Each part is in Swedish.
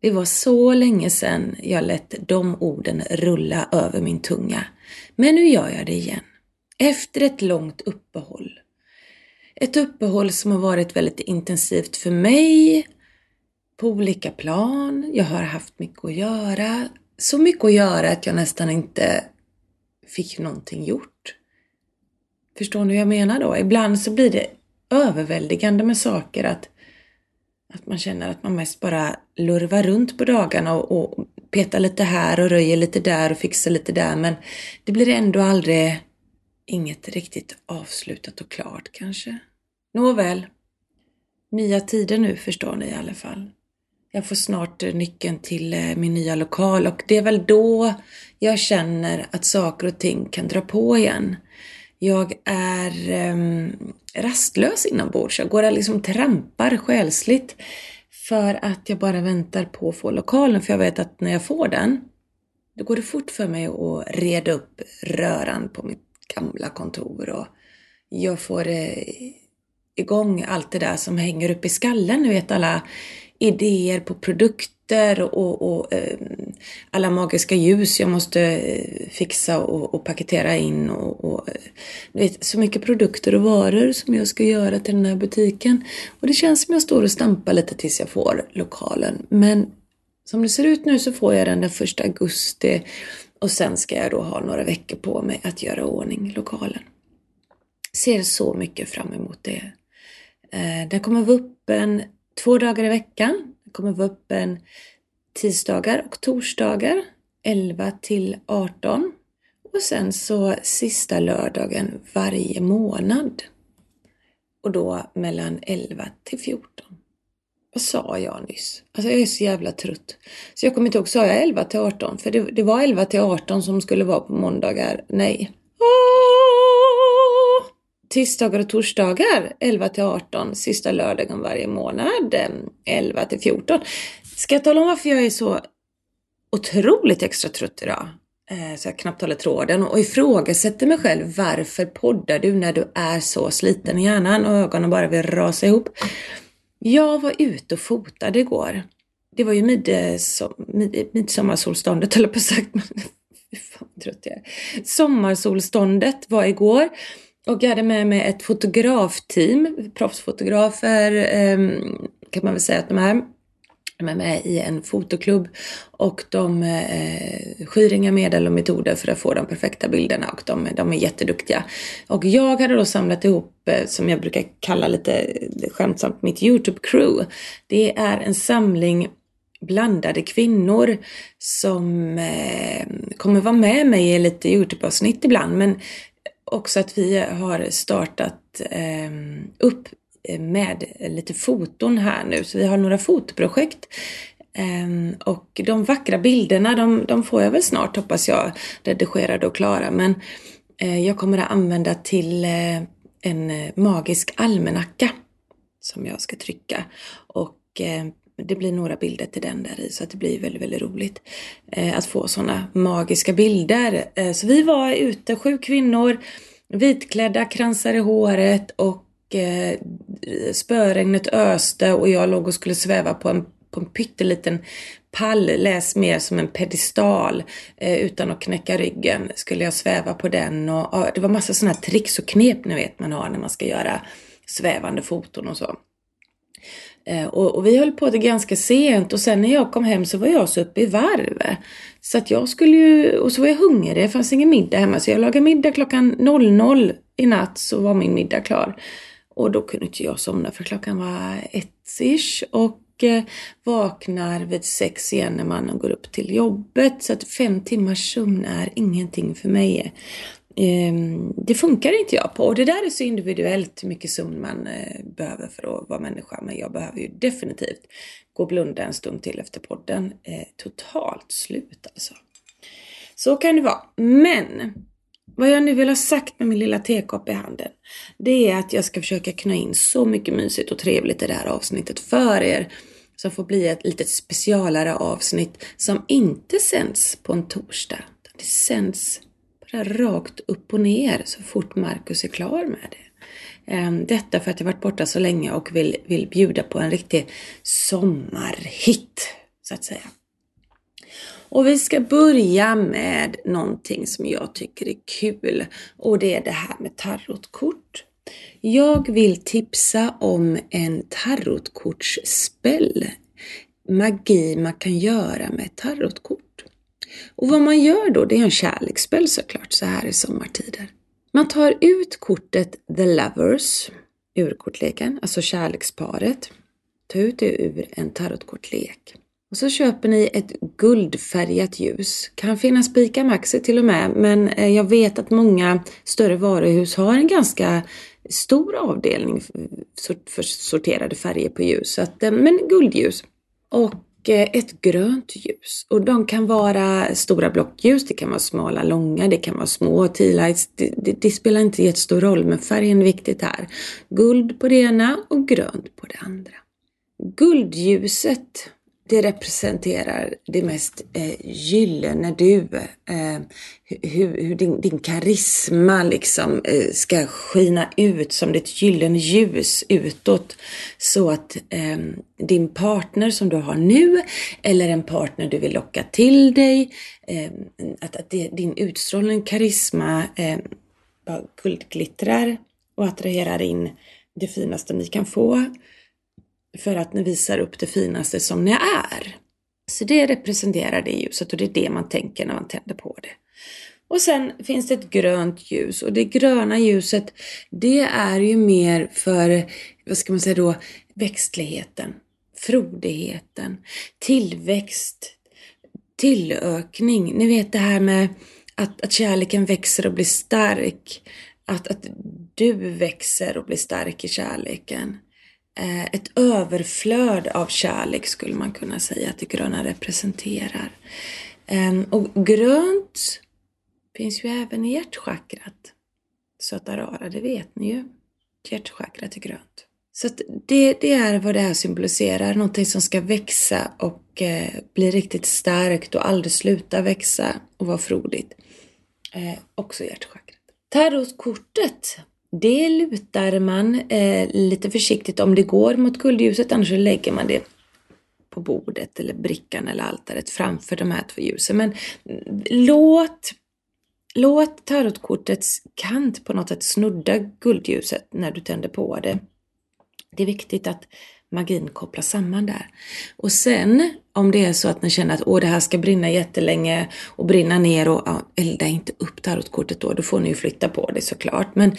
Det var så länge sedan jag lät de orden rulla över min tunga. Men nu gör jag det igen. Efter ett långt uppehåll. Ett uppehåll som har varit väldigt intensivt för mig på olika plan. Jag har haft mycket att göra. Så mycket att göra att jag nästan inte fick någonting gjort. Förstår ni hur jag menar då? Ibland så blir det överväldigande med saker att, att man känner att man mest bara lurvar runt på dagarna och, och petar lite här och röjer lite där och fixar lite där men det blir ändå aldrig inget riktigt avslutat och klart kanske. Nåväl, nya tider nu förstår ni i alla fall. Jag får snart nyckeln till eh, min nya lokal och det är väl då jag känner att saker och ting kan dra på igen. Jag är eh, rastlös inombords. Jag går och liksom trampar själsligt för att jag bara väntar på att få lokalen. För jag vet att när jag får den, då går det fort för mig att reda upp röran på mitt gamla kontor och jag får eh, igång allt det där som hänger upp i skallen. Ni vet alla idéer på produkter och, och eh, alla magiska ljus jag måste eh, fixa och, och paketera in och, och eh, vet, så mycket produkter och varor som jag ska göra till den här butiken. Och det känns som jag står och stampar lite tills jag får lokalen. Men som det ser ut nu så får jag den den första augusti och sen ska jag då ha några veckor på mig att göra ordning lokalen. Ser så mycket fram emot det. Eh, den kommer vara öppen två dagar i veckan. Kommer vara öppen tisdagar och torsdagar 11 till 18. Och sen så sista lördagen varje månad. Och då mellan 11 till 14. Vad sa jag nyss? Alltså jag är så jävla trött. Så jag kommer inte ihåg, sa jag 11 till 18? För det, det var 11 till 18 som skulle vara på måndagar. Nej. Åh! Tisdagar och torsdagar 11 till 18. Sista lördagen varje månad eh, 11 till 14. Ska jag tala om varför jag är så otroligt extra trött idag? Eh, så jag knappt håller tråden och ifrågasätter mig själv. Varför poddar du när du är så sliten i hjärnan och ögonen bara vill rasa ihop? Jag var ute och fotade igår. Det var ju midsom, eh, mid, midsommarsolståndet höll jag på sagt. Fan trött jag är. Sommarsolståndet var igår. Och jag hade med mig ett fotografteam, proffsfotografer ehm, kan man väl säga att de är. De är med i en fotoklubb och de eh, skyr inga medel och metoder för att få de perfekta bilderna och de, de är jätteduktiga. Och jag hade då samlat ihop, eh, som jag brukar kalla lite skämtsamt, mitt YouTube-crew. Det är en samling blandade kvinnor som eh, kommer vara med mig i lite YouTube-avsnitt ibland men också att vi har startat eh, upp med lite foton här nu. Så vi har några fotoprojekt. Ehm, och de vackra bilderna, de, de får jag väl snart hoppas jag redigerade och klara. Men eh, jag kommer att använda till eh, en magisk almanacka som jag ska trycka. Och ehm, det blir några bilder till den där i så att det blir väldigt, väldigt roligt eh, att få sådana magiska bilder. Eh, så vi var ute, sju kvinnor, vitklädda, kransar i håret och eh, spöregnet öste och jag låg och skulle sväva på en, på en pytteliten pall, läs mer som en pedestal, eh, utan att knäcka ryggen skulle jag sväva på den och, och det var massa sådana här tricks och knep ni vet man har när man ska göra svävande foton och så. Eh, och, och, vi höll på det ganska sent och sen när jag kom hem så var jag så uppe i varv. Så att jag skulle ju, och så var jag hungrig, det fanns ingen middag hemma så jag lagade middag klockan 00 i natt så var min middag klar. Och då kunde inte jag somna för klockan var ett-ish och eh, vaknar vid sex igen när mannen går upp till jobbet. Så att fem timmars sömn är ingenting för mig. Ehm, det funkar inte jag på och det där är så individuellt hur mycket sömn man eh, behöver för att vara människa. Men jag behöver ju definitivt gå och blunda en stund till efter podden. Eh, totalt slut alltså. Så kan det vara. Men vad jag nu vill ha sagt med min lilla tekopp i handen, det är att jag ska försöka knö in så mycket mysigt och trevligt i det här avsnittet för er som får bli ett litet specialare avsnitt som inte sänds på en torsdag. Det sänds bara rakt upp och ner så fort Marcus är klar med det. Ehm, detta för att jag varit borta så länge och vill, vill bjuda på en riktig sommarhit, så att säga. Och vi ska börja med någonting som jag tycker är kul och det är det här med tarotkort. Jag vill tipsa om en tarotkortsspel. Magi man kan göra med tarotkort. Och vad man gör då, det är en kärleksspel såklart så här i sommartider. Man tar ut kortet The Lovers ur kortleken, alltså kärleksparet. Ta ut det ur en tarotkortlek. Och så köper ni ett guldfärgat ljus. Kan finnas på ICA Maxi till och med, men eh, jag vet att många större varuhus har en ganska stor avdelning för sorterade färger på ljus. Så att, eh, men guldljus. Och Eh, ett grönt ljus. Och de kan vara stora blockljus, det kan vara smala, långa, det kan vara små tealights. Det, det, det spelar inte jättestor roll, men färgen är viktigt här. Guld på det ena och grönt på det andra. Guldljuset det representerar det mest eh, gyllene du. Eh, hur, hur din, din, karisma liksom eh, ska skina ut som ditt gyllene ljus utåt. Så att eh, din partner som du har nu eller en partner du vill locka till dig. Eh, att, att det, din utstrålning, karisma eh, guldglittrar och attraherar in det finaste ni kan få för att ni visar upp det finaste som ni är. Så det representerar det ljuset och det är det man tänker när man tänder på det. Och sen finns det ett grönt ljus och det gröna ljuset det är ju mer för, vad ska man säga då, växtligheten, frodigheten, tillväxt, tillökning. Ni vet det här med att, att kärleken växer och blir stark. Att, att du växer och blir stark i kärleken. Eh, ett överflöd av kärlek skulle man kunna säga att det gröna representerar. Ehm, och grönt finns ju även i hjärtchakrat. Söta rara, det vet ni ju. Hjärtchakrat är grönt. Så det, det, är vad det här symboliserar, någonting som ska växa och eh, bli riktigt starkt och aldrig sluta växa och vara frodigt. Eh, också hjärtchakrat. Tarotkortet det lutar man eh, lite försiktigt om det går mot guldljuset, annars lägger man det på bordet eller brickan eller altaret framför de här två ljusen. Men mm, låt, låt tarotkortets kant på något sätt snudda guldljuset när du tänder på det. Det är viktigt att magin kopplas samman där. Och sen om det är så att ni känner att Åh, det här ska brinna jättelänge och brinna ner och ja, elda inte upp tarotkortet då, då får ni ju flytta på det såklart. Men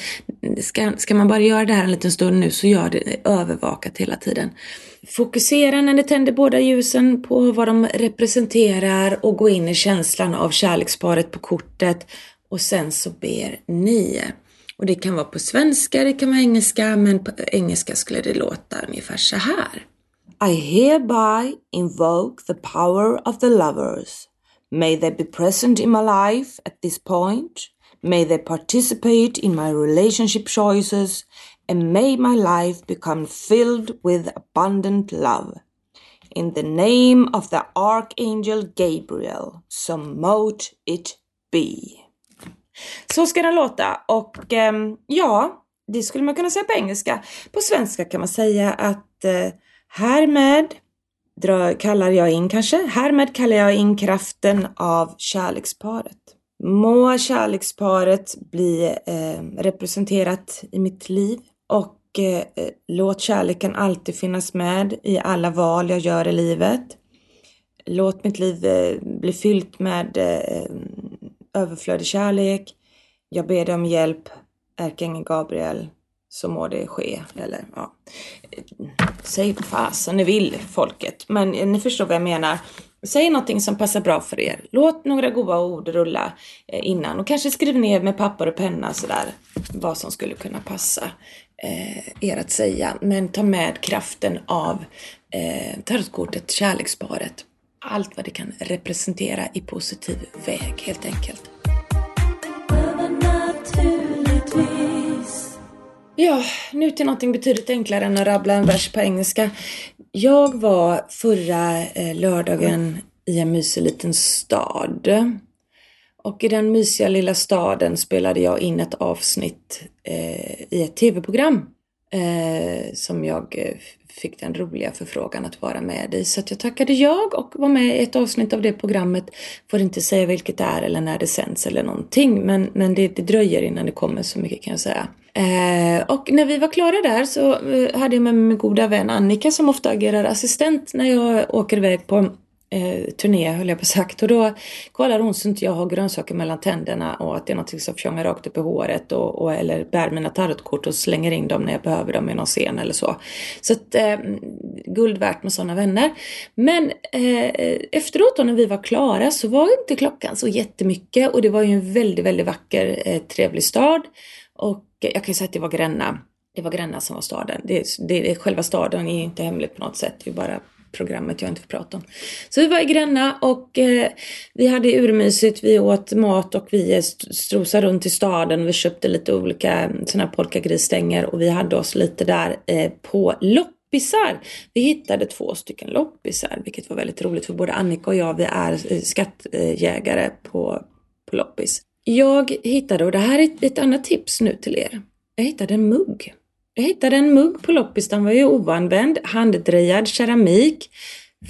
ska, ska man bara göra det här en liten stund nu så gör det övervakat hela tiden. Fokusera när ni tänder båda ljusen på vad de representerar och gå in i känslan av kärleksparet på kortet och sen så ber ni. Och det kan vara på svenska, det kan vara engelska, men på engelska skulle det låta ungefär så här. I hereby invoke the power of the lovers. May they be present in my life at this point. May they participate in my relationship choices. And may my life become filled with abundant love. In the name of the Archangel Gabriel, so mote it be. Så ska den låta och eh, ja, det skulle man kunna säga på engelska. På svenska kan man säga att eh, härmed dra, kallar jag in kanske, härmed kallar jag in kraften av kärleksparet. Må kärleksparet bli eh, representerat i mitt liv och och eh, låt kärleken alltid finnas med i alla val jag gör i livet. Låt mitt liv eh, bli fyllt med eh, överflödig kärlek. Jag ber dig om hjälp, ärkeängeln Gabriel, så må det ske. Eller ja, säg vad fasen ni vill folket. Men ni förstår vad jag menar. Säg någonting som passar bra för er. Låt några goda ord rulla eh, innan och kanske skriv ner med papper och penna sådär vad som skulle kunna passa eh, er att säga. Men ta med kraften av eh, tarotkortet Kärleksparet. Allt vad det kan representera i positiv väg helt enkelt. Ja, nu till någonting betydligt enklare än att rabbla en vers på engelska. Jag var förra eh, lördagen i en mysig liten stad. Och i den mysiga lilla staden spelade jag in ett avsnitt eh, i ett tv-program eh, som jag eh, fick den roliga förfrågan att vara med i. Så att jag tackade jag och var med i ett avsnitt av det programmet. Får inte säga vilket det är eller när det sänds eller någonting. Men, men det, det dröjer innan det kommer så mycket kan jag säga. Eh, och när vi var klara där så eh, hade jag med mig min goda vän Annika som ofta agerar assistent när jag åker iväg på eh, turné höll jag på sagt. Och då kollar hon så inte jag har grönsaker mellan tänderna och att det är någonting som fjongar rakt upp i håret och, och, eller bär mina tarotkort och slänger in dem när jag behöver dem i någon scen eller så. Så att eh, guld värt med sådana vänner. Men eh, efteråt då när vi var klara så var inte klockan så jättemycket och det var ju en väldigt, väldigt vacker eh, trevlig stad. Och jag kan ju säga att det var Gränna. Det var Gränna som var staden. Det, det, själva staden är inte hemligt på något sätt. Det är bara programmet jag inte får prata om. Så vi var i Gränna och eh, vi hade urmysigt. Vi åt mat och vi eh, strosade runt i staden. Vi köpte lite olika mm, sådana här polkagrisstänger och vi hade oss lite där eh, på loppisar. Vi hittade två stycken loppisar, vilket var väldigt roligt för både Annika och jag, vi är eh, skattjägare på, på loppis. Jag hittade, och det här är ett, ett annat tips nu till er. Jag hittade en mugg. Jag hittade en mugg på loppis, den var ju oanvänd, handdrejad keramik.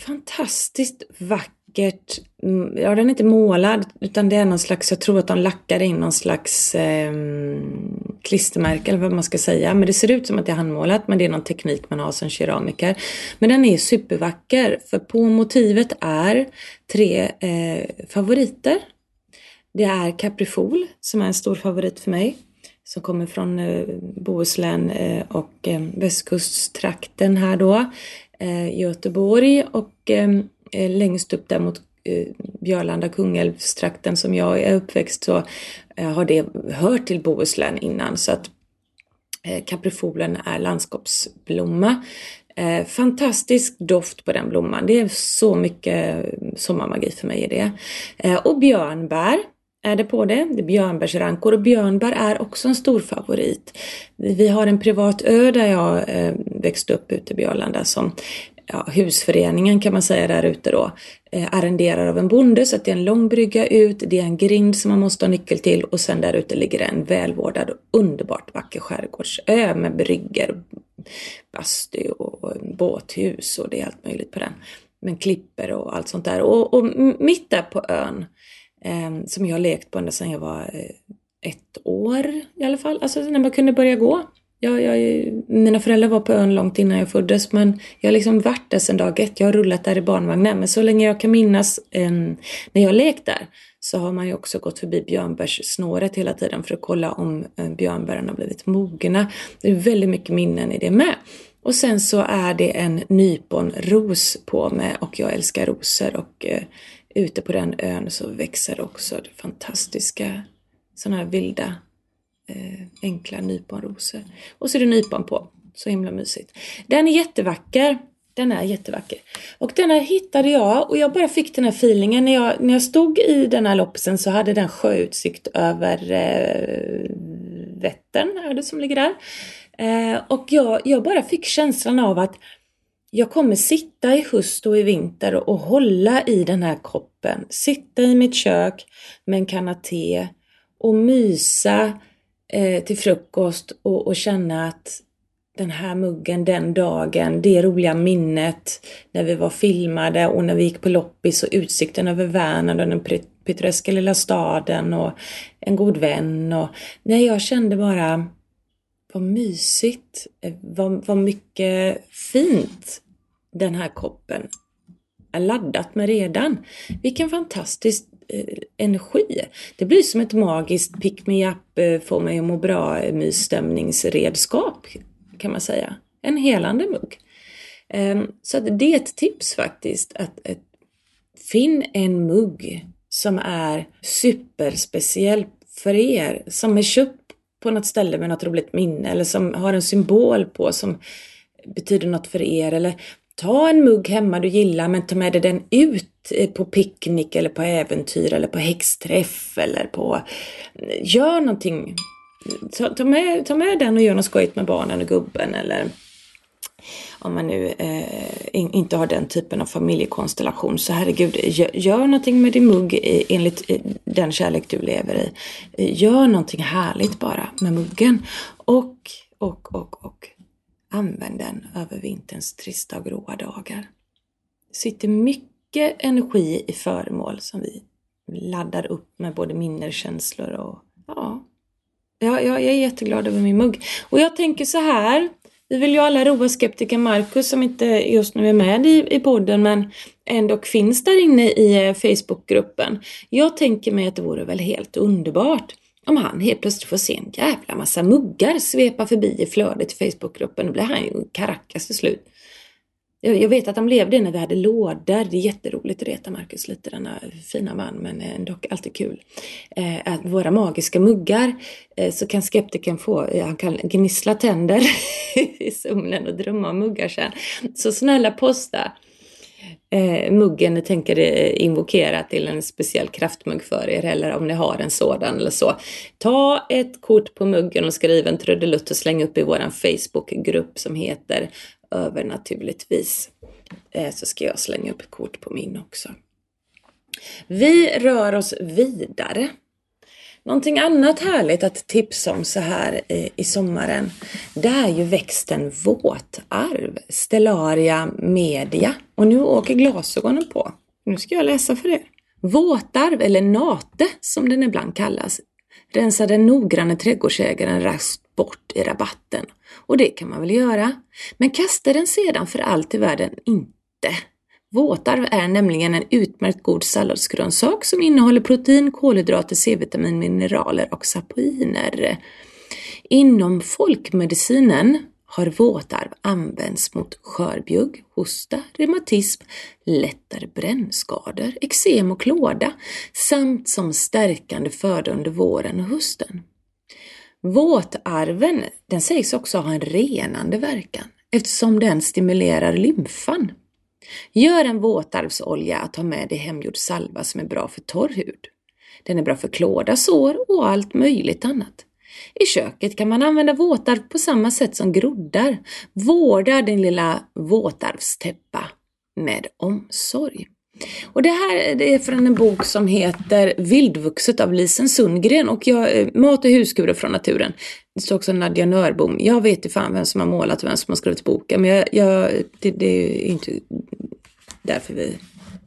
Fantastiskt vackert. Mm, ja, den är inte målad utan det är någon slags, jag tror att de lackar in någon slags eh, klistermärke eller vad man ska säga. Men det ser ut som att det är handmålat men det är någon teknik man har som keramiker. Men den är supervacker för på motivet är tre eh, favoriter. Det är Caprifol som är en stor favorit för mig som kommer från eh, Bohuslän eh, och eh, västkusttrakten här då, eh, Göteborg och eh, eh, längst upp där mot Björlanda, Kungälvstrakten som jag är uppväxt så har det hört till Bohuslän innan så att kaprifolen är landskapsblomma. fantastisk doft på den blomman. Det är så mycket sommarmagi för mig i det. och björnbär är det på det. Det är björnbärsrankor och björnbär är också en stor favorit. Vi har en privat ö där jag eh, växte upp ute i Björlanda som ja, husföreningen kan man säga där ute då eh, arrenderar av en bonde så att det är en lång brygga ut, det är en grind som man måste ha nyckel till och sen där ute ligger det en välvårdad och underbart vacker skärgårdsö med brygger, bastu och båthus och det är allt möjligt på den. Men klipper och allt sånt där och, och mitt där på ön eh, som jag har lekt på ända sedan jag var eh, ett år i alla fall. Alltså när man kunde börja gå. Jag, jag, mina föräldrar var på ön långt innan jag föddes men jag har liksom varit där sedan dag ett. Jag har rullat där i barnvagnen men så länge jag kan minnas eh, när jag har lekt där så har man ju också gått förbi björnbärssnåret hela tiden för att kolla om eh, björnbären har blivit mogna. Det är väldigt mycket minnen i det med. Och sen så är det en nyponros på mig och jag älskar rosor och eh, ute på den ön så växer också det fantastiska sådana här vilda eh, enkla nyponrosor. Och så är det nypon på. Så himla mysigt. Den är jättevacker. Den är jättevacker. Och den här hittade jag och jag bara fick den här feelingen. När jag, när jag stod i den här loppisen så hade den sjöutsikt över eh, Vättern, är det som ligger där. Eh, och jag, jag bara fick känslan av att jag kommer sitta i höst och i vinter och hålla i den här koppen. Sitta i mitt kök med en kanna te och mysa eh, till frukost och, och, känna att den här muggen den dagen, det roliga minnet när vi var filmade och när vi gick på loppis och utsikten över Vänern och den pittoreska lilla staden och en god vän och nej, jag kände bara vad mysigt, eh, vad, vad mycket fint den här koppen är laddat med redan. Vilken fantastisk eh, energi. Det blir som ett magiskt pick me up, eh, få mig att må bra mysstämningsredskap kan man säga. En helande mugg. Ehm, så det är ett tips faktiskt. Att, att Finn en mugg som är superspeciell för er, som är köpt på något ställe med något roligt minne eller som har en symbol på som betyder något för er eller ta en mugg hemma du gillar men ta med dig den ut eh, på picknick eller på äventyr eller på häxträff eller på... Gör någonting. Ta, ta, med, ta med den och gör något skojigt med barnen och gubben eller om man nu eh, inte har den typen av familjekonstellation. Så herregud, gör, gör någonting med din mugg enligt den kärlek du lever i. Eh, gör någonting härligt bara med muggen. Och, och, och, och använd den över vinterns trista och gråa dagar. Det sitter mycket energi i föremål som vi laddar upp med både minnen, känslor och ja. Jag, jag är jätteglad över min mugg. Och jag tänker så här, vi vill ju alla roa skeptiker Marcus som inte just nu är med i, i podden men ändå finns där inne i eh, Facebookgruppen. Jag tänker mig att det vore väl helt underbart om han helt plötsligt får se en jävla massa muggar svepa förbi i flödet i Facebookgruppen, då blir han ju karackas till slut. Jag, vet att de levde när vi hade lådor. Det är jätteroligt att reta Marcus lite, denna fina man, men eh, ändå alltid kul. Eh, att våra magiska muggar, eh, så kan skeptikern få, eh, han kan gnissla tänder i sömnen och drömma om muggar sen. Så snälla posta eh, muggen ni tänker eh, invokera till en speciell kraftmugg för er eller om ni har en sådan eller så. Ta ett kort på muggen och skriv en trudelutt och släng upp i våran Facebookgrupp som heter över naturligtvis, eh, så ska jag slänga upp ett kort på min också. Vi rör oss vidare Någonting annat härligt att tipsa om så här i sommaren, det är ju växten våtarv, Stellaria media. Och nu åker glasögonen på. Nu ska jag läsa för er. Våtarv, eller nate som den ibland kallas, rensar den noggranne trädgårdsägaren raskt bort i rabatten. Och det kan man väl göra. Men kasta den sedan för allt i världen inte. Våtarv är nämligen en utmärkt god salladsgrönsak som innehåller protein, kolhydrater, C-vitamin, mineraler och sapoiner. Inom folkmedicinen har våtarv använts mot skörbjugg, hosta, reumatism, lättare brännskador, eksem och klåda samt som stärkande föda under våren och hösten. Våtarven den sägs också ha en renande verkan eftersom den stimulerar lymfan. Gör en våtarvsolja att ha med dig hemgjord salva som är bra för torr hud. Den är bra för klåda, sår och allt möjligt annat. I köket kan man använda våtarv på samma sätt som groddar. Vårda din lilla våtarvstäppa med omsorg. Och det här det är från en bok som heter Vildvuxet av Lisen Sundgren och jag, eh, Mat och huskurer från naturen. Det står också Nadja Nörbom. Jag vet ju fan vem som har målat och vem som har skrivit boken men jag, jag det, det, är inte därför vi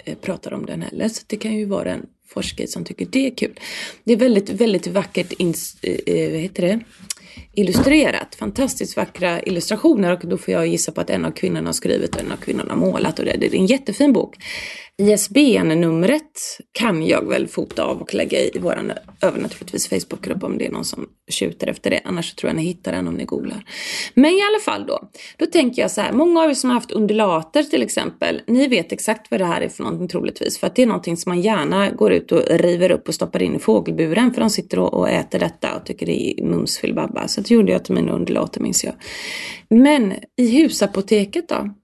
eh, pratar om den heller. Så det kan ju vara en forskare som tycker det är kul. Det är väldigt, väldigt vackert ins, eh, eh, vad heter det? illustrerat. Fantastiskt vackra illustrationer och då får jag gissa på att en av kvinnorna har skrivit och en av kvinnorna har målat och det, det är en jättefin bok. ISBN-numret kan jag väl fota av och lägga i vår övernaturligtvis Facebookgrupp om det är någon som tjuter efter det. Annars tror jag ni hittar den om ni googlar. Men i alla fall då. Då tänker jag så här. Många av er som har haft undulater till exempel. Ni vet exakt vad det här är för någonting troligtvis. För att det är någonting som man gärna går ut och river upp och stoppar in i fågelburen. För de sitter och, och äter detta och tycker det är mums. Så det gjorde jag till mina undulater minns jag. Men i husapoteket då?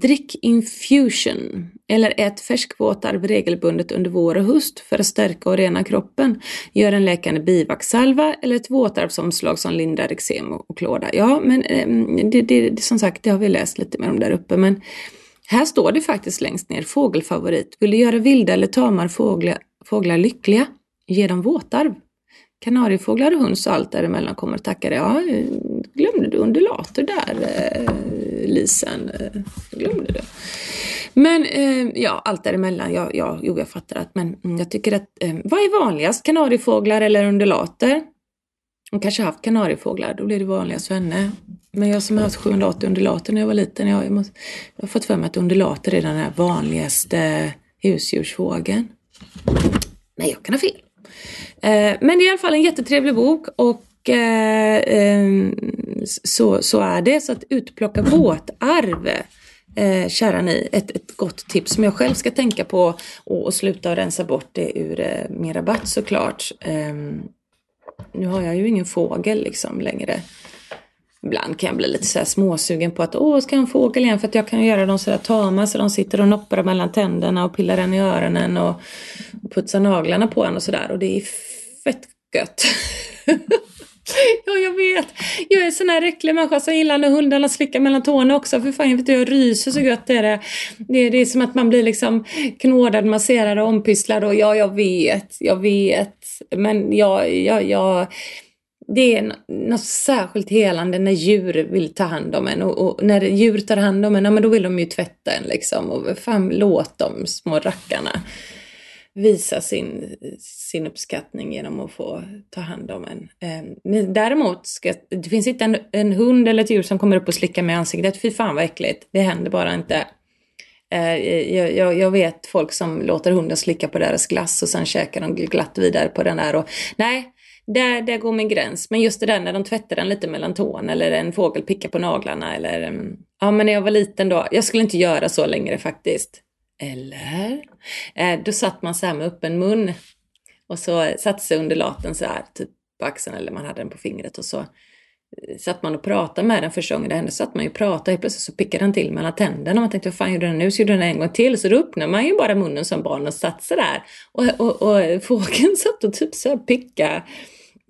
Drick infusion eller ät färskvåtarv regelbundet under vår och höst för att stärka och rena kroppen. Gör en läkande bivaxsalva eller ett våtarvsomslag som lindrar eksem och klåda. Ja, men ehm, det, det, det, som sagt, det har vi läst lite mer om där uppe. Men här står det faktiskt längst ner, fågelfavorit. Vill du göra vilda eller tamar fåglar, fåglar lyckliga? Ge dem våtarv. Kanariefåglar och höns och allt däremellan kommer och tackar. dig. Ja, glömde du undulater där, eh, Lisen? Eh, glömde du? Men eh, ja, allt däremellan. Ja, ja, jo, jag fattar att, men mm, jag tycker att, eh, vad är vanligast? Kanariefåglar eller undulater? Hon kanske haft kanariefåglar, då blir det vanligast för henne. Men jag som har haft 780 undulater när jag var liten, jag, måste, jag har fått för mig att undulater är den här vanligaste husdjursfågeln. Men jag kan ha fel. Eh, men det är i alla fall en jättetrevlig bok och eh, ehm, så, så är det. Så att utplocka båtarv eh, kära ni, ett, ett gott tips som jag själv ska tänka på och, och sluta rensa bort det ur eh, min rabatt såklart. Eh, nu har jag ju ingen fågel liksom längre. Ibland kan jag bli lite så här småsugen på att åh, ska jag ha en fågel igen för att jag kan göra dem så där tama så de sitter och noppar mellan tänderna och pillar en i öronen och, och putsar naglarna på en och sådär och det är fett gött. Ja, jag vet. Jag är en sån här äcklig människa som gillar när hundarna slickar mellan tårna också. För fan, jag vet jag ryser så gött det är det. det. är. Det är som att man blir liksom knådad, masserad och ompysslad och ja, jag vet, jag vet. Men jag, jag, jag det är något särskilt helande när djur vill ta hand om en och, och, när djur tar hand om en, ja men då vill de ju tvätta en liksom och fan låt de små rackarna visa sin, sin uppskattning genom att få ta hand om en. Eh, däremot, ska, det finns inte en, en hund eller ett djur som kommer upp och slickar mig i ansiktet. Fy fan vad äckligt. Det händer bara inte. Eh, jag, jag, jag, vet folk som låter hunden slicka på deras glass och sen käkar de glatt vidare på den där. Och, nej, där, där går min gräns. Men just det där när de tvättar den lite mellan tån eller en fågel pickar på naglarna eller mm, ja men när jag var liten då. Jag skulle inte göra så längre faktiskt. Eller? Eh, då satt man så här med öppen mun och så satte sig undulaten så här typ på axeln eller man hade den på fingret och så eh, satt man och pratade med den första gången det hände, satt man ju och pratade, helt plötsligt så pickade den till mellan tänderna och man tänkte vad fan gjorde den nu? Så gjorde den en gång till, så då öppnade man ju bara munnen som barn och satt sådär. där. Och, och, och fågeln satt och typ så här pickade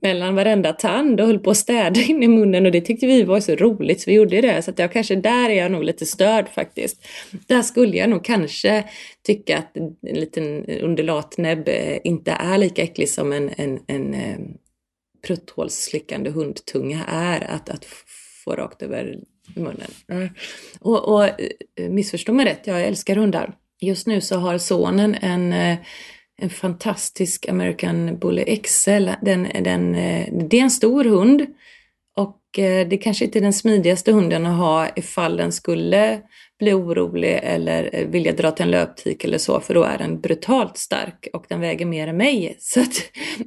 mellan varenda tand och höll på att städa in i munnen och det tyckte vi var så roligt så vi gjorde det. Så att jag kanske, där är jag nog lite störd faktiskt. Där skulle jag nog kanske tycka att en liten undulatnäbb eh, inte är lika äcklig som en, en, en eh, prutthålsslickande hundtunga är att, att få rakt över munnen. Mm. Och, och eh, missförstå mig rätt, jag älskar hundar. Just nu så har sonen en en fantastisk American Bully XL. Den, den, eh, det är en stor hund och eh, det kanske inte är den smidigaste hunden att ha ifall den skulle bli orolig eller eh, vilja dra till en löptik eller så, för då är den brutalt stark och den väger mer än mig. Så att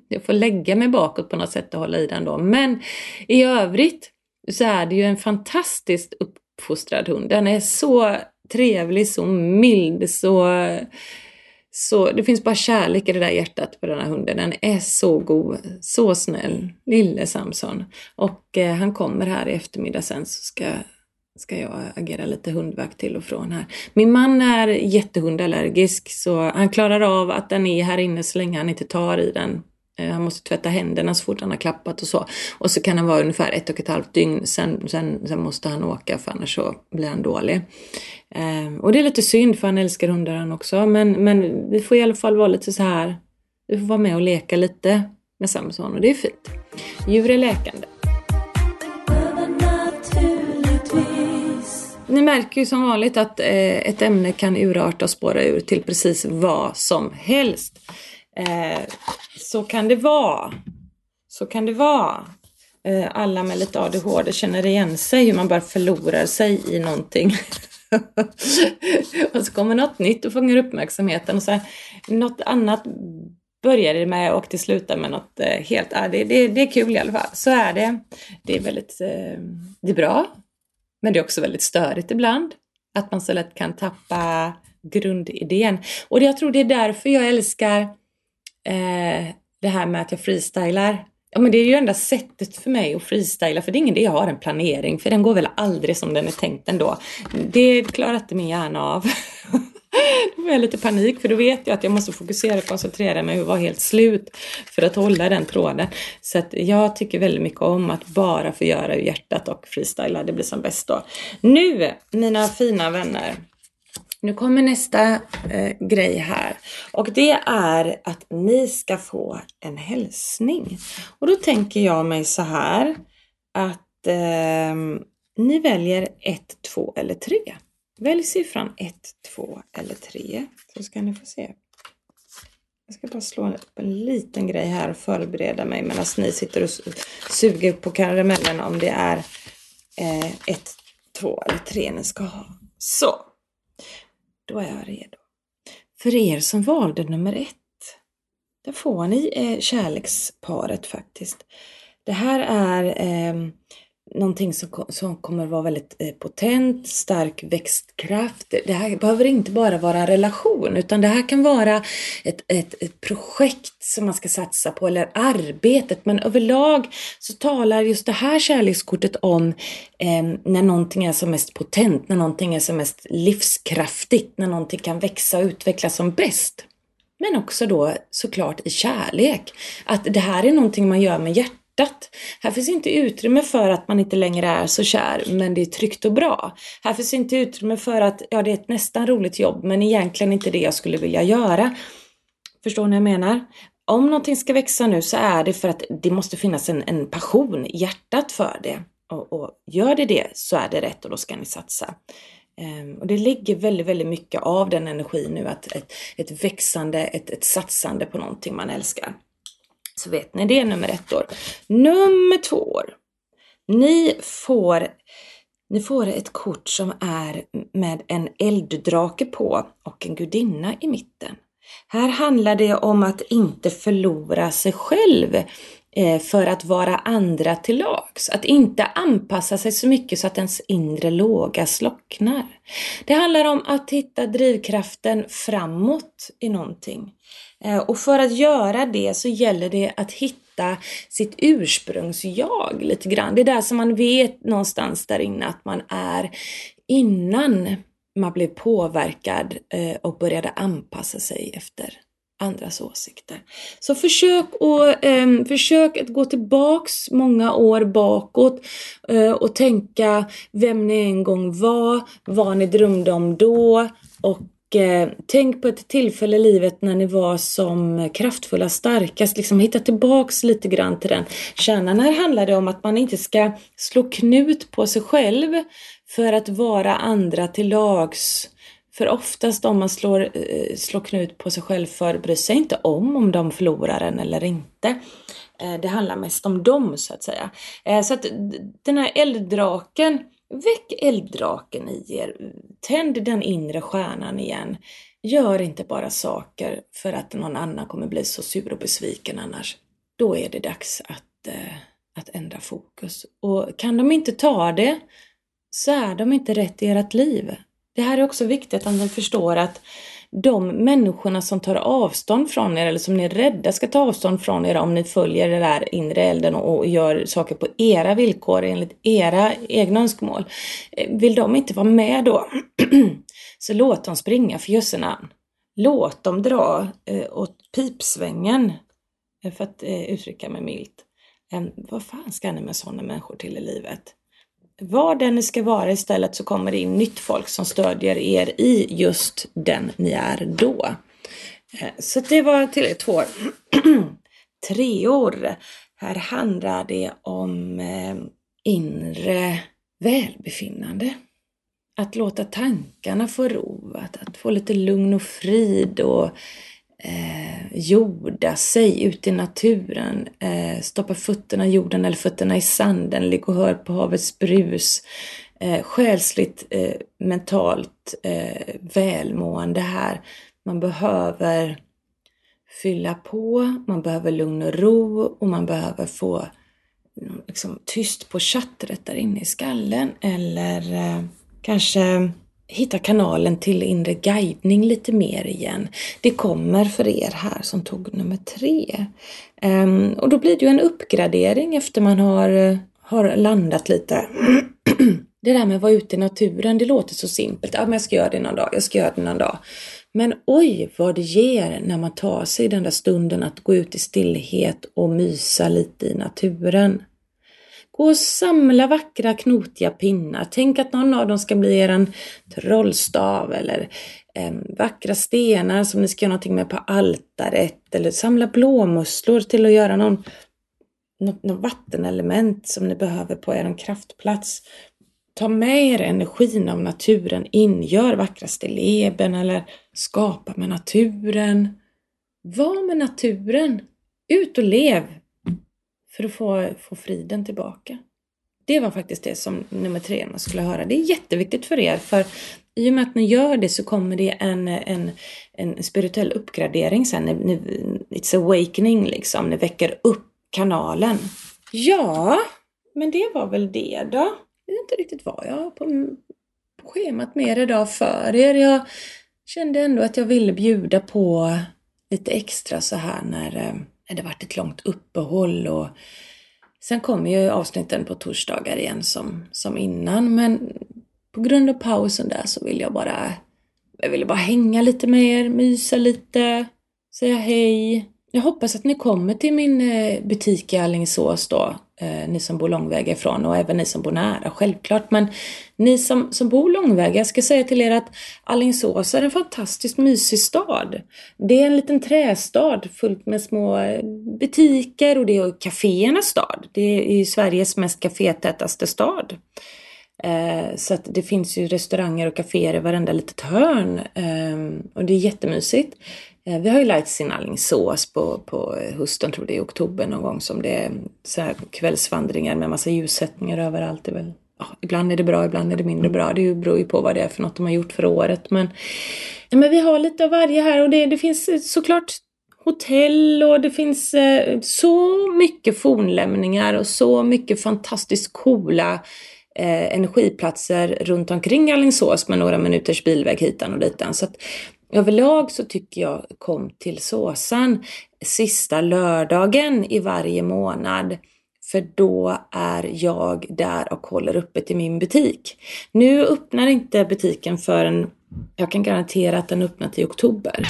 jag får lägga mig bakåt på något sätt och hålla i den då. Men i övrigt så är det ju en fantastiskt uppfostrad hund. Den är så trevlig, så mild, så så det finns bara kärlek i det där hjärtat på den här hunden. Den är så god, så snäll, lille Samson. Och eh, han kommer här i eftermiddag sen så ska, ska jag agera lite hundvakt till och från här. Min man är jättehundallergisk så han klarar av att den är här inne så länge han inte tar i den. Eh, han måste tvätta händerna så fort han har klappat och så. Och så kan han vara ungefär ett och ett halvt dygn, sen, sen, sen måste han åka för annars så blir han dålig. Eh, och det är lite synd för han älskar hundar han också. Men, men vi får i alla fall vara lite så här. Vi får vara med och leka lite med Samson och det är fint. Djur är läkande. Ni märker ju som vanligt att eh, ett ämne kan urarta och spåra ur till precis vad som helst. Eh, så kan det vara. Så kan det vara. Eh, alla med lite ADHD känner igen sig hur man bara förlorar sig i någonting. och så kommer något nytt och fångar uppmärksamheten och så något annat börjar det med och det slutar med något eh, helt, Ja, det, det, det är kul i alla fall. Så är det. Det är väldigt, eh, det är bra. Men det är också väldigt störigt ibland. Att man så lätt kan tappa grundidén. Och jag tror det är därför jag älskar eh, det här med att jag freestylar. Ja men det är ju enda sättet för mig att freestyla för det är ingen idé jag har en planering för den går väl aldrig som den är tänkt ändå. Det klarar inte min hjärna av. Då får jag lite panik för då vet jag att jag måste fokusera och koncentrera mig och vara helt slut för att hålla den tråden. Så att jag tycker väldigt mycket om att bara få göra ur hjärtat och freestyla. Det blir som bäst då. Nu mina fina vänner nu kommer nästa eh, grej här och det är att ni ska få en hälsning. Och då tänker jag mig så här att eh, ni väljer 1, 2 eller 3. Välj siffran 1, 2 eller 3 så ska ni få se. Jag ska bara slå upp en liten grej här och förbereda mig medan ni sitter och suger på karamellen om det är eh, ett, två eller 3 ni ska ha. Så, då är jag redo. För er som valde nummer ett, där får ni eh, kärleksparet faktiskt. Det här är eh, någonting som, som kommer vara väldigt eh, potent, stark växtkraft. Det här behöver inte bara vara en relation utan det här kan vara ett, ett, ett projekt som man ska satsa på eller arbetet. Men överlag så talar just det här kärlekskortet om eh, när någonting är som mest potent, när någonting är som mest livskraftigt, när någonting kan växa och utvecklas som bäst. Men också då såklart i kärlek. Att det här är någonting man gör med hjärtat hjärtat. Här finns inte utrymme för att man inte längre är så kär, men det är tryggt och bra. Här finns inte utrymme för att, ja det är ett nästan roligt jobb, men egentligen inte det jag skulle vilja göra. Förstår ni vad jag menar? Om någonting ska växa nu så är det för att det måste finnas en, en passion hjärtat för det. Och, och, gör det det så är det rätt och då ska ni satsa. Ehm, och det ligger väldigt, väldigt mycket av den energin nu, att ett, ett växande, ett, ett satsande på någonting man älskar. Så vet ni, det är nummer ett år. Nummer två år. Ni får, ni får ett kort som är med en elddrake på och en gudinna i mitten. Här handlar det om att inte förlora sig själv Eh, Eh, för att vara andra till lags. Att inte anpassa sig så mycket så att ens inre låga slocknar. Det handlar om att hitta drivkraften framåt i någonting. Eh, och för att göra det så gäller det att hitta sitt ursprungsjag lite grann. Det är där som man vet någonstans där inne att man är innan man blev påverkad eh, och började anpassa sig efter andras åsikter. Så försök, och, eh, försök att gå tillbaks många år bakåt eh, och tänka vem ni en gång var, vad ni drömde om då och eh, tänk på ett tillfälle i livet när ni var som kraftfulla, starkast. Liksom hitta tillbaks lite grann till den kärnan. Här handlar det om att man inte ska slå knut på sig själv för att vara andra till lags för oftast om man slår, eh, slår knut på sig själv för bryr sig inte om om de förlorar en eller inte. Eh, det handlar mest om dem så att säga. Eh, så att den här elddraken, väck elddraken i er. Tänd den inre stjärnan igen. Gör inte bara saker för att någon annan kommer bli så sur och besviken annars. Då är det dags att, att ändra fokus. Och kan de inte ta det så är de inte rätt i ert liv. Det här är också viktigt att ni förstår att de människorna som tar avstånd från er eller som ni är rädda ska ta avstånd från er om ni följer den där inre elden och gör saker på era villkor enligt era egna önskemål. Eh, vill de inte vara med då, så låt dem springa för jösse namn. Låt dem dra eh, åt pipsvängen, eh, för att uttrycka mig milt. Vad fan ska ni med sådana människor till i livet? Var den ni ska vara istället så kommer det in nytt folk som stödjer er i just den ni är då. Eh, så det var till två år. Treor. Här handlar det om eh, inre välbefinnande. Att låta tankarna få ro, att, att få lite lugn och frid och eh, jorda sig ute i naturen, eh, stoppa fötterna i jorden eller fötterna i sanden, ligg och hör på havets brus. Eh, själsligt, eh, mentalt eh, välmående här. Man behöver fylla på, man behöver lugn och ro och man behöver få liksom, tyst på chattret där inne i skallen eller eh, kanske hitta kanalen till inre guidning lite mer igen. Det kommer för er här som tog nummer tre. Um, och då blir det ju en uppgradering efter man har, har landat lite. det där med att vara ute i naturen, det låter så simpelt. Ja, men jag ska göra det någon dag, jag ska göra det någon dag. Men oj vad det ger när man tar sig den där stunden att gå ut i stillhet och mysa lite i naturen. Gå och samla vackra knotiga pinnar. Tänk att någon av dem ska bli er trollstav eller eh, vackra stenar som ni ska göra någonting med på altaret. Eller samla blåmusslor till att göra någon, något, något vattenelement som ni behöver på er kraftplats. Ta med er energin av naturen in. Gör vackra stilleben eller skapa med naturen. Var med naturen. Ut och lev. För att få, få friden tillbaka. Det var faktiskt det som nummer tre man skulle höra. Det är jätteviktigt för er för i och med att ni gör det så kommer det en, en, en spirituell uppgradering sen. Ni, ni, it's awakening liksom. Ni väcker upp kanalen. Ja, men det var väl det då. Jag vet inte riktigt vad jag har på, på schemat mer idag för er. Jag kände ändå att jag ville bjuda på lite extra så här när, eh, när det varit ett långt uppehåll och sen kommer ju avsnitten på torsdagar igen som, som innan men på grund av pausen där så vill jag bara jag ville bara hänga lite med er, mysa lite, säga hej. Jag hoppas att ni kommer till min eh, butik i Alingsås då, eh, ni som bor långväga ifrån och även ni som bor nära, självklart. Men ni som, som bor långväga, jag ska säga till er att Alingsås är en fantastiskt mysig stad. Det är en liten trästad fullt med små eh, butiker och det är kaféernas stad. Det är ju Sveriges mest kafétätaste stad. Eh, så att det finns ju restauranger och kaféer i varenda litet hörn eh, och det är jättemysigt. Eh, vi har ju Lights in Alingsås på, på hösten, tror det är i oktober någon gång som det är så här kvällsvandringar med massa ljussättningar överallt. Det väl, ja, ibland är det bra, ibland är det mindre bra. Det beror ju på vad det är för något de har gjort för året. Men, ja, men vi har lite av varje här och det, det finns såklart hotell och det finns eh, så mycket fornlämningar och så mycket fantastiskt coola eh, energiplatser runt omkring Alingsås med några minuters bilväg hitan och ditan. Så att överlag så tycker jag kom till Såsan sista lördagen i varje månad. För då är jag där och håller uppe till min butik. Nu öppnar inte butiken förrän, jag kan garantera att den öppnar till oktober.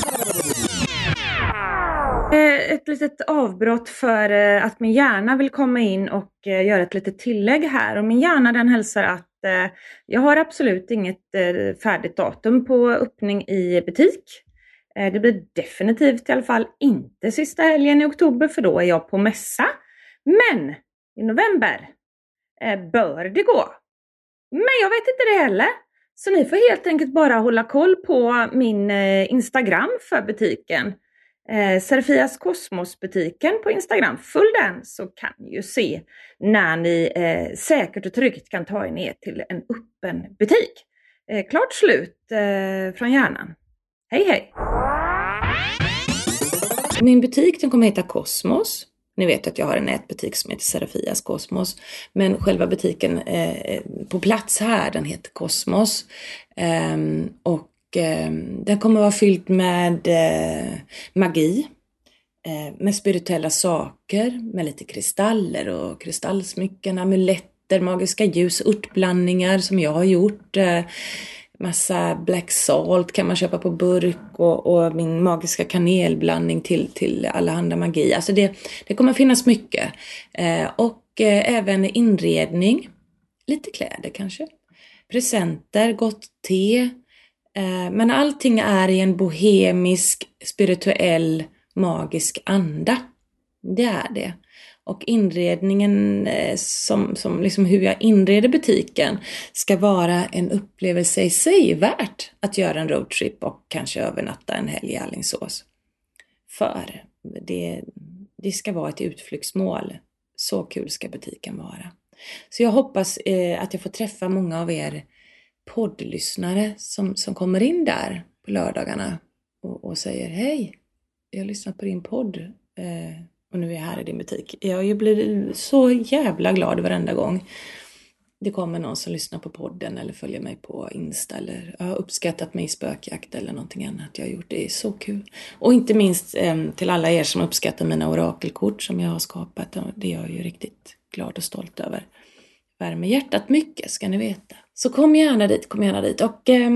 Eh, ett litet avbrott för eh, att min hjärna vill komma in och eh, göra ett litet tillägg här. Och min hjärna den hälsar att Eh, jag har absolut inget eh, färdigt datum på öppning i butik. Eh, det blir definitivt i alla fall inte sista helgen i oktober för då är jag på mässa. Men i november bör det gå. Men jag vet inte det heller. Så ni får helt enkelt bara hålla koll på min Instagram för butiken eh, Serfias Kosmos-butiken på Instagram. Följ den så kan ni ju se när ni eh, säkert och tryggt kan ta er ner till en öppen butik. Eh, klart slut eh, från hjärnan. Hej hej! Min butik den kommer heta Kosmos. Ni vet att jag har en nätbutik som heter Serafias Kosmos. Men själva butiken eh, på plats här, den heter Kosmos. Eh, och eh, den kommer vara fylld med eh, magi, eh, med spirituella saker, med lite kristaller och kristallsmycken, amuletter, magiska ljus, örtblandningar som jag har gjort. Eh, massa black salt kan man köpa på burk och, och min magiska kanelblandning till, till allehanda magi. Alltså det, det kommer finnas mycket. Eh, och eh, även inredning, lite kläder kanske, presenter, gott te, Eh, men allting är i en bohemisk, spirituell, magisk anda. Det är det. Och inredningen, eh, som, som liksom hur jag inreder butiken, ska vara en upplevelse i sig värt att göra en roadtrip och kanske övernatta en helg i Allingsås. För det, det ska vara ett utflyktsmål. Så kul ska butiken vara. Så jag hoppas eh, att jag får träffa många av er poddlyssnare som, som kommer in där på lördagarna och, och säger Hej, jag har lyssnat på din podd eh, och nu är jag här i din butik. Jag blir så jävla glad varenda gång det kommer någon som lyssnar på podden eller följer mig på Insta eller har uppskattat mig i spökjakt eller någonting annat jag har gjort. Det är så kul. Och inte minst eh, till alla er som uppskattar mina orakelkort som jag har skapat. Det är jag ju riktigt glad och stolt över. Värmer hjärtat mycket ska ni veta. Så kom gärna dit, kom gärna dit. Och eh,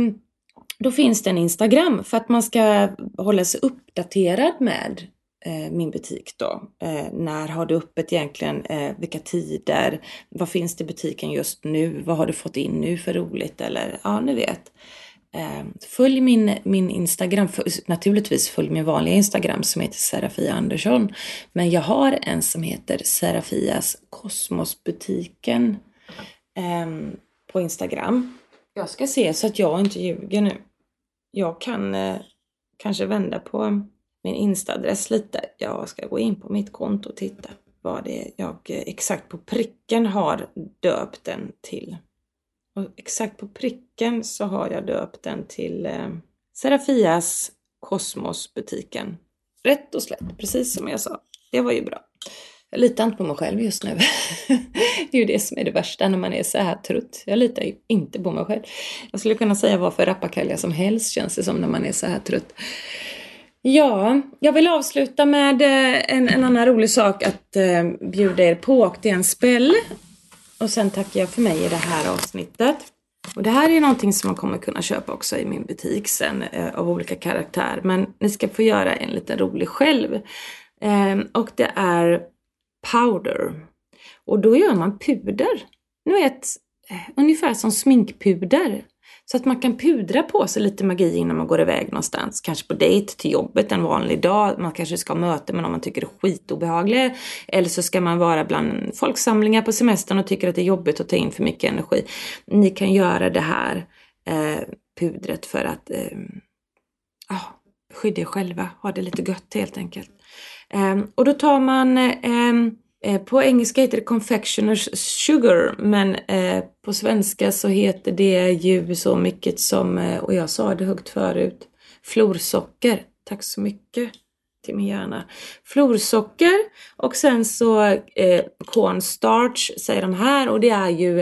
då finns det en Instagram för att man ska hålla sig uppdaterad med eh, min butik då. Eh, när har du öppet egentligen? Eh, vilka tider? Vad finns det i butiken just nu? Vad har du fått in nu för roligt? Eller ja, ni vet. Ehm, följ min, min Instagram, naturligtvis följ min vanliga Instagram som heter Serafia Andersson. Men jag har en som heter Serafias Kosmosbutiken um, på Instagram. Jag ska se så att jag inte ljuger nu. Jag kan eh, kanske vända på min insta-adress lite. Jag ska gå in på mitt konto och titta vad det är jag eh, exakt på pricken har döpt den till. Och exakt på pricken så har jag döpt den till eh, Serafias Kosmosbutiken. Rätt och slätt, precis som jag sa. Det var ju bra. Jag litar inte på mig själv just nu. det är ju det som är det värsta när man är så här trött. Jag litar ju inte på mig själv. Jag skulle kunna säga vad för rappakalja som helst känns det som när man är så här trött. Ja, jag vill avsluta med eh, en, en annan rolig sak att eh, bjuda er på och det är en spell. Och sen tackar jag för mig i det här avsnittet. Och det här är någonting som man kommer kunna köpa också i min butik sen eh, av olika karaktär. Men ni ska få göra en liten rolig själv. Eh, och det är powder. Och då gör man puder. Ni vet, eh, ungefär som sminkpuder. Så att man kan pudra på sig lite magi innan man går iväg någonstans. Kanske på dejt till jobbet en vanlig dag. Man kanske ska ha möte med någon man tycker är skitobehaglig. Eller så ska man vara bland folksamlingar på semestern och tycker att det är jobbigt att ta in för mycket energi. Ni kan göra det här eh, pudret för att eh, ah, skydda er själva. Ha det lite gött helt enkelt. Ehm, och då tar man ehm, eh, på engelska heter det Confectioners Sugar men eh, på svenska så heter det ju så mycket som, eh, och jag sa det högt förut, florsocker. Tack så mycket till min hjärna. Florsocker och sen så eh, cornstarch säger de här och det är ju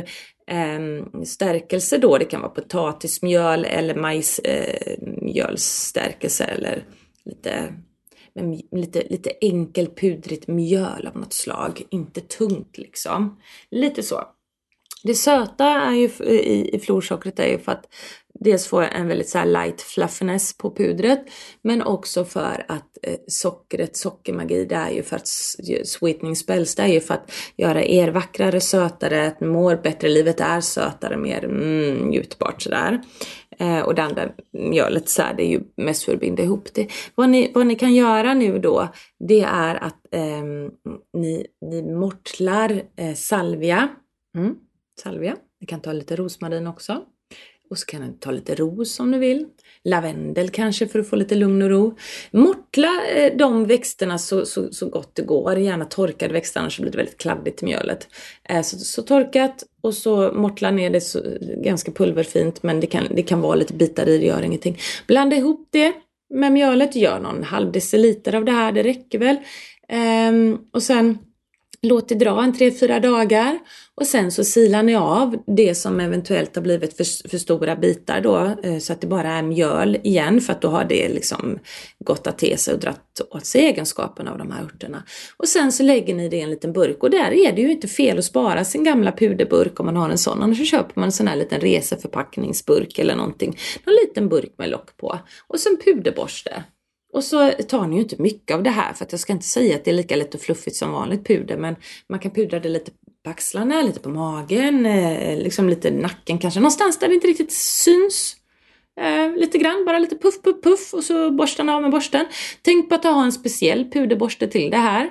eh, stärkelse då. Det kan vara potatismjöl eller majsmjölsstärkelse eh, eller lite med lite, lite enkelpudrigt mjöl av något slag, inte tungt liksom. Lite så. Det söta är ju, i, i florsockret är ju för att dels få en väldigt så light fluffiness på pudret men också för att eh, sockret, sockermagi, det är ju för att sweetening spells, det är ju för att göra er vackrare, sötare, att mår bättre, livet är sötare, mer mm, njutbart sådär. Eh, och det andra mm, mjölet så här, det är ju mest för att binda ihop det. Vad ni, vad ni kan göra nu då, det är att eh, ni, ni mortlar eh, salvia. Mm, salvia. Ni kan ta lite rosmarin också. Och så kan ni ta lite ros om ni vill. Lavendel kanske för att få lite lugn och ro. Mortla eh, de växterna så, så, så gott det går. Gärna torkade växter annars blir det väldigt kladdigt i mjölet. Eh, så, så torkat och så mortla ner det så, ganska pulverfint men det kan, det kan vara lite bitar i, det gör ingenting. Blanda ihop det med mjölet, gör någon halv deciliter av det här, det räcker väl. Ehm, och sen Låt det dra en 3-4 dagar och sen så silar ni av det som eventuellt har blivit för, för, stora bitar då eh, så att det bara är mjöl igen för att då har det liksom gottat till sig och dratt åt sig egenskaperna av de här örterna. Och sen så lägger ni det i en liten burk och där är det ju inte fel att spara sin gamla puderburk om man har en sån. Annars så köper man en sån här liten reseförpackningsburk eller någonting. Någon liten burk med lock på. Och så en puderborste. Och så tar ni ju inte mycket av det här för att jag ska inte säga att det är lika lätt och fluffigt som vanligt puder men man kan pudra det lite på axlarna, lite på magen, eh, liksom lite nacken kanske, någonstans där det inte riktigt syns. Eh, lite grann, bara lite puff, puff, puff och så borstar av med borsten. Tänk på att ha en speciell puderborste till det här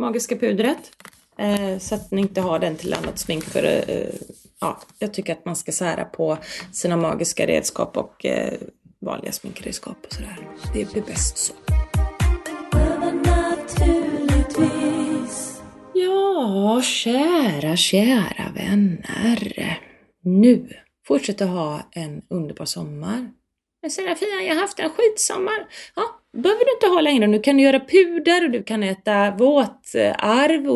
magiska pudret. Eh, så att ni inte har den till annat smink för eh, ja, jag tycker att man ska sära på sina magiska redskap och eh, vanliga sminkredskap och sådär. Det blir bäst så. Ja, kära, kära vänner. Nu fortsätter ha en underbar sommar. Men Serafia, jag har haft en skitsommar. Ja, behöver du inte ha längre. Nu kan du göra puder och du kan äta våtarv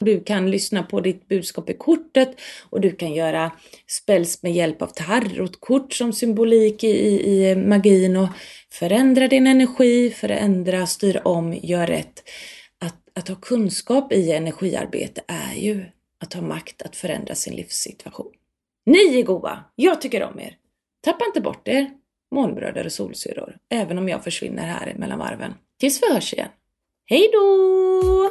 Du kan lyssna på ditt budskap i kortet och du kan göra spells med hjälp av tarotkort som symbolik i, i, i magin och förändra din energi, förändra, styra om, gör rätt. Att, att ha kunskap i energiarbete är ju att ha makt att förändra sin livssituation. Ni är goa! Jag tycker om er! Tappa inte bort er, månbröder och solsyror, även om jag försvinner här mellan varven. Tills vi hörs igen. Hej då!